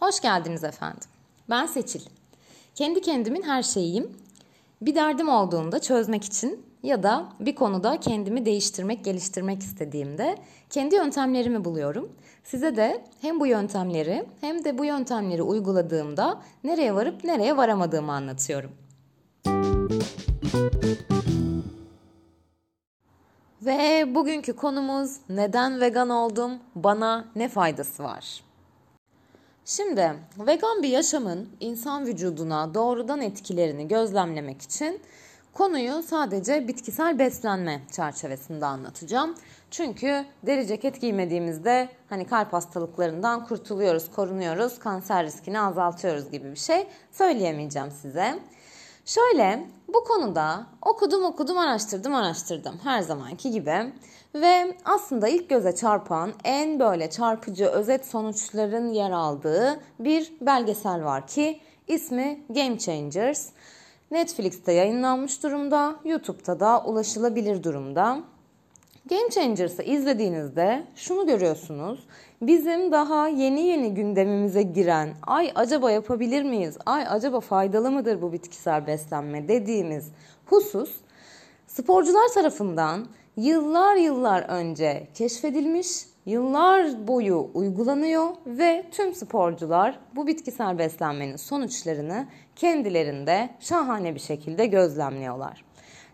Hoş geldiniz efendim. Ben Seçil. Kendi kendimin her şeyiyim. Bir derdim olduğunda çözmek için ya da bir konuda kendimi değiştirmek, geliştirmek istediğimde kendi yöntemlerimi buluyorum. Size de hem bu yöntemleri hem de bu yöntemleri uyguladığımda nereye varıp nereye varamadığımı anlatıyorum. Ve bugünkü konumuz neden vegan oldum? Bana ne faydası var? Şimdi vegan bir yaşamın insan vücuduna doğrudan etkilerini gözlemlemek için konuyu sadece bitkisel beslenme çerçevesinde anlatacağım. Çünkü deri ceket giymediğimizde hani kalp hastalıklarından kurtuluyoruz, korunuyoruz, kanser riskini azaltıyoruz gibi bir şey söyleyemeyeceğim size. Şöyle bu konuda okudum okudum araştırdım araştırdım her zamanki gibi ve aslında ilk göze çarpan en böyle çarpıcı özet sonuçların yer aldığı bir belgesel var ki ismi Game Changers. Netflix'te yayınlanmış durumda, YouTube'da da ulaşılabilir durumda. Game Changers'ı izlediğinizde şunu görüyorsunuz. Bizim daha yeni yeni gündemimize giren, ay acaba yapabilir miyiz, ay acaba faydalı mıdır bu bitkisel beslenme dediğimiz husus sporcular tarafından yıllar yıllar önce keşfedilmiş, yıllar boyu uygulanıyor ve tüm sporcular bu bitkisel beslenmenin sonuçlarını kendilerinde şahane bir şekilde gözlemliyorlar.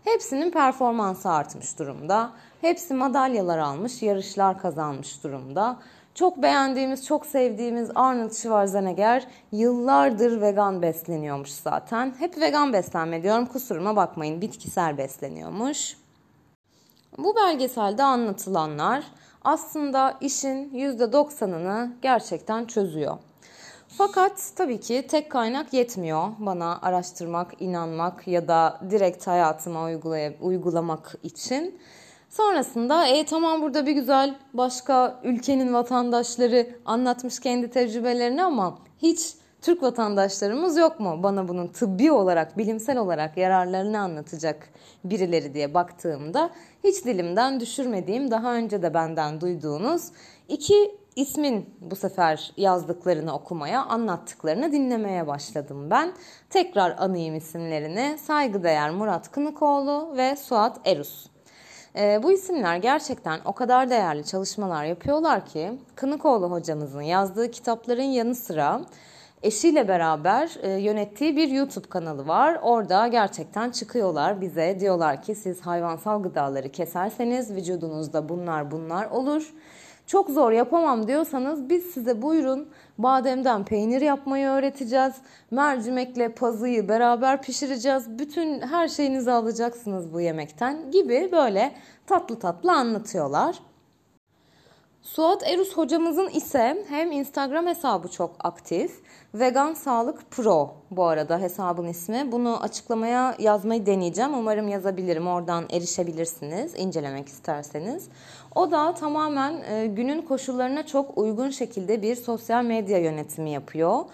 Hepsinin performansı artmış durumda. Hepsi madalyalar almış, yarışlar kazanmış durumda. Çok beğendiğimiz, çok sevdiğimiz Arnold Schwarzenegger yıllardır vegan besleniyormuş zaten. Hep vegan beslenme diyorum kusuruma bakmayın bitkisel besleniyormuş. Bu belgeselde anlatılanlar aslında işin %90'ını gerçekten çözüyor. Fakat tabii ki tek kaynak yetmiyor bana araştırmak, inanmak ya da direkt hayatıma uygulamak için. Sonrasında e tamam burada bir güzel başka ülkenin vatandaşları anlatmış kendi tecrübelerini ama hiç Türk vatandaşlarımız yok mu bana bunun tıbbi olarak, bilimsel olarak yararlarını anlatacak birileri diye baktığımda hiç dilimden düşürmediğim, daha önce de benden duyduğunuz iki ismin bu sefer yazdıklarını okumaya, anlattıklarını dinlemeye başladım ben. Tekrar anayım isimlerini saygıdeğer Murat Kınıkoğlu ve Suat Erus. E, bu isimler gerçekten o kadar değerli çalışmalar yapıyorlar ki Kınıkoğlu hocamızın yazdığı kitapların yanı sıra eşiyle beraber e, yönettiği bir YouTube kanalı var. Orada gerçekten çıkıyorlar bize diyorlar ki siz hayvansal gıdaları keserseniz vücudunuzda bunlar bunlar olur. Çok zor yapamam diyorsanız biz size buyurun bademden peynir yapmayı öğreteceğiz. Mercimekle pazıyı beraber pişireceğiz. Bütün her şeyinizi alacaksınız bu yemekten gibi böyle tatlı tatlı anlatıyorlar. Suat Erus hocamızın ise hem Instagram hesabı çok aktif. Vegan Sağlık Pro bu arada hesabın ismi. Bunu açıklamaya yazmayı deneyeceğim. Umarım yazabilirim. Oradan erişebilirsiniz incelemek isterseniz. O da tamamen e, günün koşullarına çok uygun şekilde bir sosyal medya yönetimi yapıyor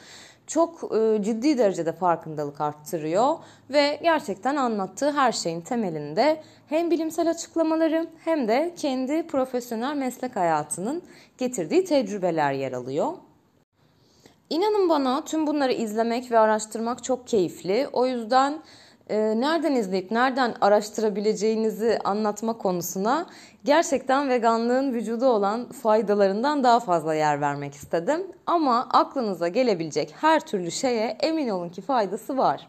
çok e, ciddi derecede farkındalık arttırıyor ve gerçekten anlattığı her şeyin temelinde hem bilimsel açıklamaları hem de kendi profesyonel meslek hayatının getirdiği tecrübeler yer alıyor. İnanın bana tüm bunları izlemek ve araştırmak çok keyifli. O yüzden e, nereden izleyip nereden araştırabileceğinizi anlatma konusuna gerçekten veganlığın vücuda olan faydalarından daha fazla yer vermek istedim. Ama aklınıza gelebilecek her türlü şeye emin olun ki faydası var.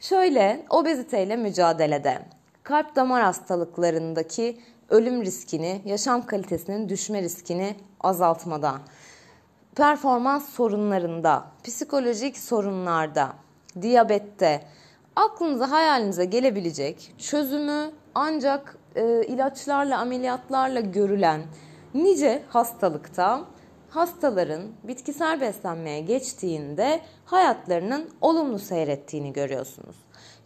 Şöyle obeziteyle mücadelede, kalp damar hastalıklarındaki ölüm riskini, yaşam kalitesinin düşme riskini azaltmada, performans sorunlarında, psikolojik sorunlarda, diyabette, aklınıza hayalinize gelebilecek çözümü ancak e, ilaçlarla ameliyatlarla görülen nice hastalıkta hastaların bitkisel beslenmeye geçtiğinde hayatlarının olumlu seyrettiğini görüyorsunuz.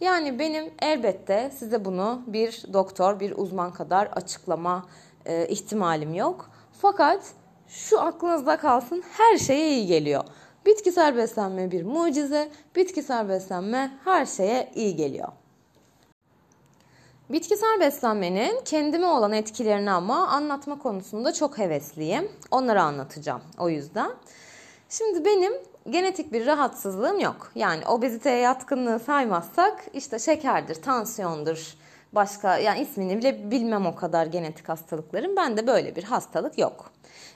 Yani benim elbette size bunu bir doktor, bir uzman kadar açıklama e, ihtimalim yok. Fakat şu aklınızda kalsın her şeye iyi geliyor. Bitkisel beslenme bir mucize, bitkisel beslenme her şeye iyi geliyor. Bitkisel beslenmenin kendime olan etkilerini ama anlatma konusunda çok hevesliyim. Onları anlatacağım o yüzden. Şimdi benim genetik bir rahatsızlığım yok. Yani obeziteye yatkınlığı saymazsak işte şekerdir, tansiyondur, başka yani ismini bile bilmem o kadar genetik hastalıkların. Bende böyle bir hastalık yok.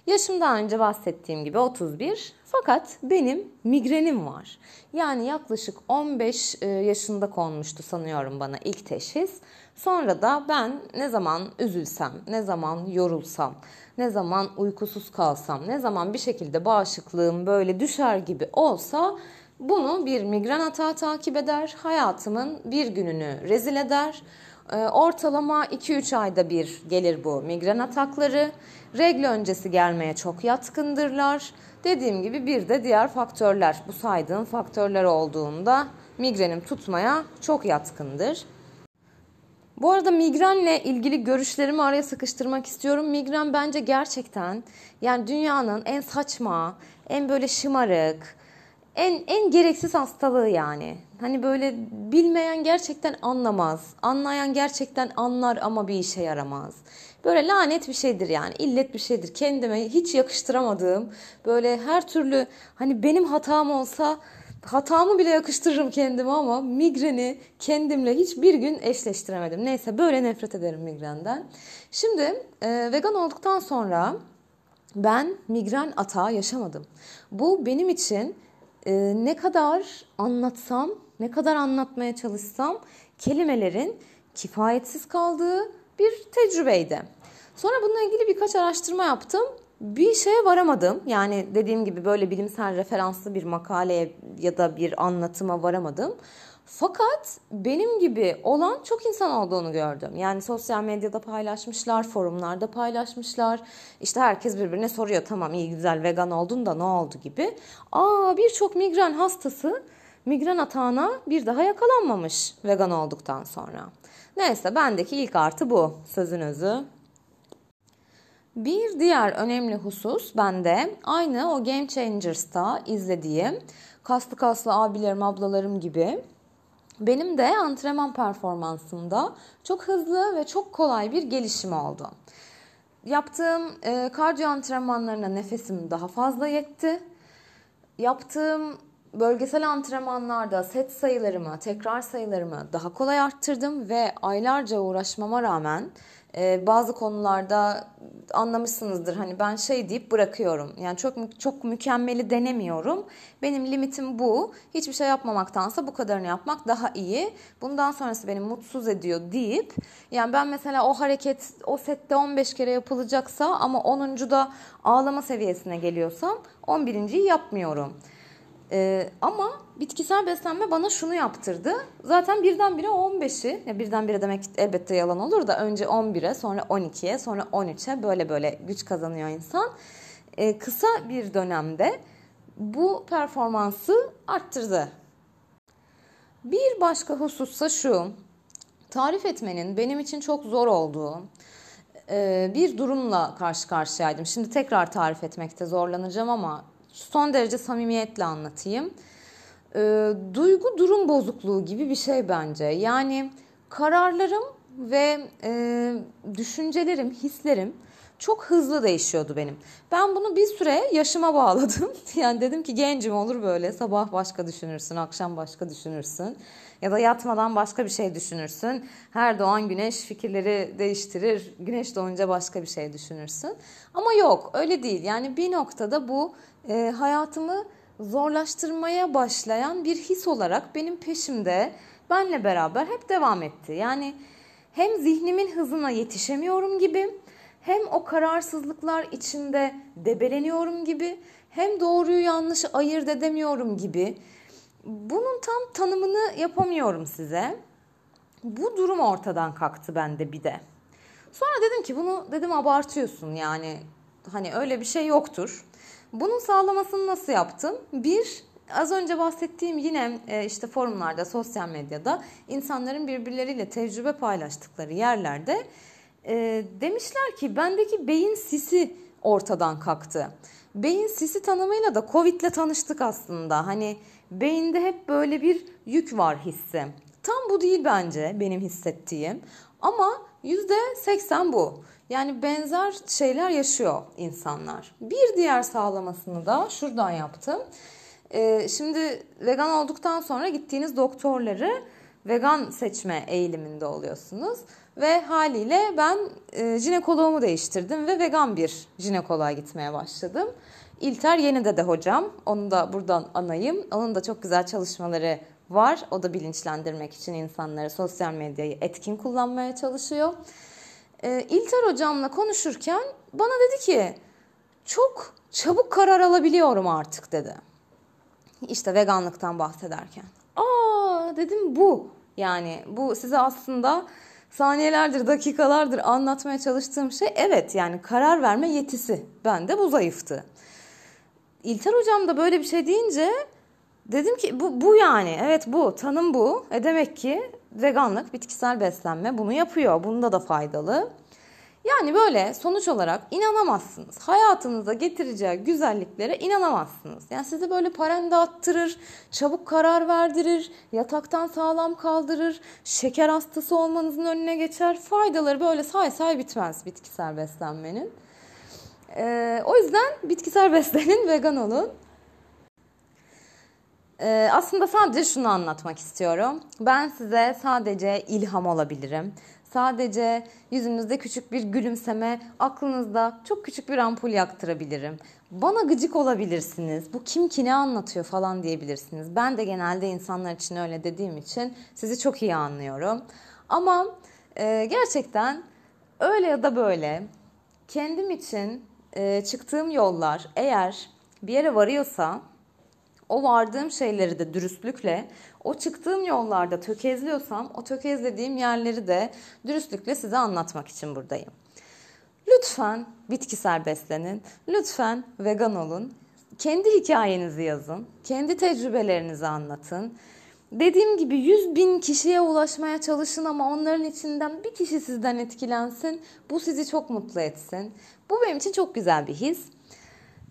Yaşım daha önce bahsettiğim gibi 31 fakat benim migrenim var. Yani yaklaşık 15 e, yaşında konmuştu sanıyorum bana ilk teşhis. Sonra da ben ne zaman üzülsem, ne zaman yorulsam, ne zaman uykusuz kalsam, ne zaman bir şekilde bağışıklığım böyle düşer gibi olsa bunu bir migren atağı takip eder. Hayatımın bir gününü rezil eder. E, ortalama 2-3 ayda bir gelir bu migren atakları. Regl öncesi gelmeye çok yatkındırlar. Dediğim gibi bir de diğer faktörler. Bu saydığım faktörler olduğunda migrenim tutmaya çok yatkındır. Bu arada migrenle ilgili görüşlerimi araya sıkıştırmak istiyorum. Migren bence gerçekten yani dünyanın en saçma, en böyle şımarık, en en gereksiz hastalığı yani. Hani böyle bilmeyen gerçekten anlamaz. Anlayan gerçekten anlar ama bir işe yaramaz. Böyle lanet bir şeydir yani. illet bir şeydir. Kendime hiç yakıştıramadığım böyle her türlü hani benim hatam olsa hatamı bile yakıştırırım kendime ama migreni kendimle hiçbir gün eşleştiremedim. Neyse böyle nefret ederim migrenden. Şimdi e, vegan olduktan sonra ben migren atağı yaşamadım. Bu benim için e, ne kadar anlatsam, ne kadar anlatmaya çalışsam kelimelerin kifayetsiz kaldığı bir tecrübeydi. Sonra bununla ilgili birkaç araştırma yaptım. Bir şeye varamadım. Yani dediğim gibi böyle bilimsel referanslı bir makaleye ya da bir anlatıma varamadım. Fakat benim gibi olan çok insan olduğunu gördüm. Yani sosyal medyada paylaşmışlar, forumlarda paylaşmışlar. İşte herkes birbirine soruyor tamam iyi güzel vegan oldun da ne oldu gibi. Aa birçok migren hastası migren atağına bir daha yakalanmamış vegan olduktan sonra. Neyse bendeki ilk artı bu sözün özü. Bir diğer önemli husus bende aynı o Game Changers'ta izlediğim kaslı kaslı abilerim ablalarım gibi benim de antrenman performansımda çok hızlı ve çok kolay bir gelişim oldu. Yaptığım e, kardiyo antrenmanlarına nefesim daha fazla yetti. Yaptığım bölgesel antrenmanlarda set sayılarımı, tekrar sayılarımı daha kolay arttırdım ve aylarca uğraşmama rağmen e, bazı konularda anlamışsınızdır hani ben şey deyip bırakıyorum. Yani çok çok mükemmeli denemiyorum. Benim limitim bu. Hiçbir şey yapmamaktansa bu kadarını yapmak daha iyi. Bundan sonrası beni mutsuz ediyor deyip yani ben mesela o hareket o sette 15 kere yapılacaksa ama 10.da ağlama seviyesine geliyorsam 11.yi yapmıyorum. Ee, ama bitkisel beslenme bana şunu yaptırdı. Zaten birdenbire 15'i, ya birdenbire demek elbette yalan olur da önce 11'e, sonra 12'ye, sonra 13'e böyle böyle güç kazanıyor insan. Ee, kısa bir dönemde bu performansı arttırdı. Bir başka husussa şu, tarif etmenin benim için çok zor olduğu e, bir durumla karşı karşıyaydım. Şimdi tekrar tarif etmekte zorlanacağım ama son derece samimiyetle anlatayım. E, duygu durum bozukluğu gibi bir şey bence. Yani kararlarım ve e, düşüncelerim, hislerim çok hızlı değişiyordu benim. Ben bunu bir süre yaşıma bağladım. Yani dedim ki gencim olur böyle. Sabah başka düşünürsün, akşam başka düşünürsün. Ya da yatmadan başka bir şey düşünürsün. Her doğan güneş fikirleri değiştirir. Güneş doğunca başka bir şey düşünürsün. Ama yok öyle değil. Yani bir noktada bu e, hayatımı zorlaştırmaya başlayan bir his olarak benim peşimde benle beraber hep devam etti. Yani hem zihnimin hızına yetişemiyorum gibi hem o kararsızlıklar içinde debeleniyorum gibi hem doğruyu yanlışı ayırt edemiyorum gibi bunun tam tanımını yapamıyorum size. Bu durum ortadan kalktı bende bir de. Sonra dedim ki bunu dedim abartıyorsun yani hani öyle bir şey yoktur. Bunun sağlamasını nasıl yaptım? Bir, az önce bahsettiğim yine e, işte forumlarda, sosyal medyada insanların birbirleriyle tecrübe paylaştıkları yerlerde e, demişler ki bendeki beyin sisi ortadan kalktı. Beyin sisi tanımıyla da Covid'le tanıştık aslında. Hani beyinde hep böyle bir yük var hissi. Tam bu değil bence benim hissettiğim. Ama %80 bu. Yani benzer şeyler yaşıyor insanlar. Bir diğer sağlamasını da şuradan yaptım. Ee, şimdi vegan olduktan sonra gittiğiniz doktorları vegan seçme eğiliminde oluyorsunuz. Ve haliyle ben e, jinekoloğumu değiştirdim ve vegan bir jinekoloğa gitmeye başladım. İlter Yenide de hocam. Onu da buradan anayım. Onun da çok güzel çalışmaları var. O da bilinçlendirmek için insanları sosyal medyayı etkin kullanmaya çalışıyor. E, İlter hocamla konuşurken bana dedi ki çok çabuk karar alabiliyorum artık dedi. İşte veganlıktan bahsederken. Aa dedim bu. Yani bu size aslında saniyelerdir, dakikalardır anlatmaya çalıştığım şey evet yani karar verme yetisi. Bende bu zayıftı. İlter hocam da böyle bir şey deyince dedim ki bu, bu yani evet bu tanım bu. E demek ki veganlık, bitkisel beslenme bunu yapıyor. Bunda da faydalı. Yani böyle sonuç olarak inanamazsınız. Hayatınıza getireceği güzelliklere inanamazsınız. Yani sizi böyle parende attırır, çabuk karar verdirir, yataktan sağlam kaldırır, şeker hastası olmanızın önüne geçer. Faydaları böyle say say bitmez bitkisel beslenmenin. Ee, o yüzden bitkisel beslenin, vegan olun. Ee, aslında sadece şunu anlatmak istiyorum. Ben size sadece ilham olabilirim. Sadece yüzünüzde küçük bir gülümseme, aklınızda çok küçük bir ampul yaktırabilirim. Bana gıcık olabilirsiniz. Bu kim ki ne anlatıyor falan diyebilirsiniz. Ben de genelde insanlar için öyle dediğim için sizi çok iyi anlıyorum. Ama e, gerçekten öyle ya da böyle kendim için e, çıktığım yollar eğer bir yere varıyorsa o vardığım şeyleri de dürüstlükle, o çıktığım yollarda tökezliyorsam o tökezlediğim yerleri de dürüstlükle size anlatmak için buradayım. Lütfen bitkisel beslenin, lütfen vegan olun, kendi hikayenizi yazın, kendi tecrübelerinizi anlatın. Dediğim gibi 100 bin kişiye ulaşmaya çalışın ama onların içinden bir kişi sizden etkilensin. Bu sizi çok mutlu etsin. Bu benim için çok güzel bir his.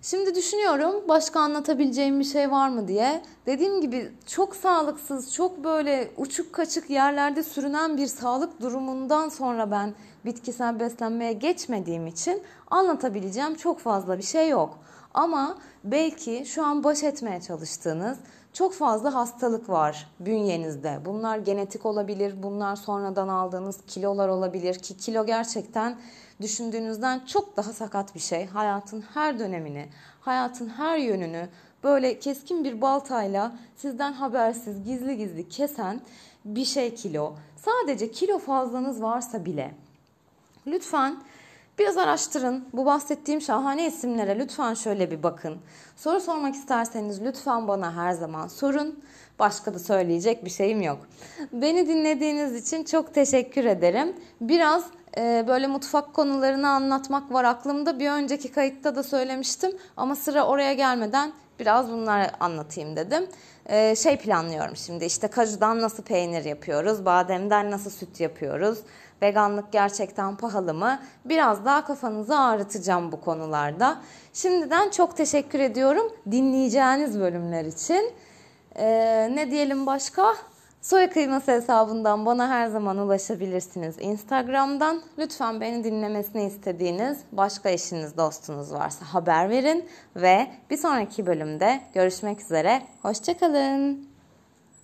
Şimdi düşünüyorum başka anlatabileceğim bir şey var mı diye. Dediğim gibi çok sağlıksız, çok böyle uçuk kaçık yerlerde sürünen bir sağlık durumundan sonra ben bitkisel beslenmeye geçmediğim için anlatabileceğim çok fazla bir şey yok. Ama belki şu an baş etmeye çalıştığınız çok fazla hastalık var bünyenizde. Bunlar genetik olabilir, bunlar sonradan aldığınız kilolar olabilir ki kilo gerçekten düşündüğünüzden çok daha sakat bir şey. Hayatın her dönemini, hayatın her yönünü böyle keskin bir baltayla sizden habersiz gizli gizli kesen bir şey kilo. Sadece kilo fazlanız varsa bile lütfen Biraz araştırın. Bu bahsettiğim şahane isimlere lütfen şöyle bir bakın. Soru sormak isterseniz lütfen bana her zaman sorun. Başka da söyleyecek bir şeyim yok. Beni dinlediğiniz için çok teşekkür ederim. Biraz e, böyle mutfak konularını anlatmak var aklımda. Bir önceki kayıtta da söylemiştim ama sıra oraya gelmeden biraz bunları anlatayım dedim. E, şey planlıyorum şimdi işte kajudan nasıl peynir yapıyoruz, bademden nasıl süt yapıyoruz, veganlık gerçekten pahalı mı? Biraz daha kafanızı ağrıtacağım bu konularda. Şimdiden çok teşekkür ediyorum dinleyeceğiniz bölümler için. Ee, ne diyelim başka? Soya kıyması hesabından bana her zaman ulaşabilirsiniz. Instagram'dan lütfen beni dinlemesini istediğiniz başka eşiniz, dostunuz varsa haber verin ve bir sonraki bölümde görüşmek üzere. Hoşçakalın.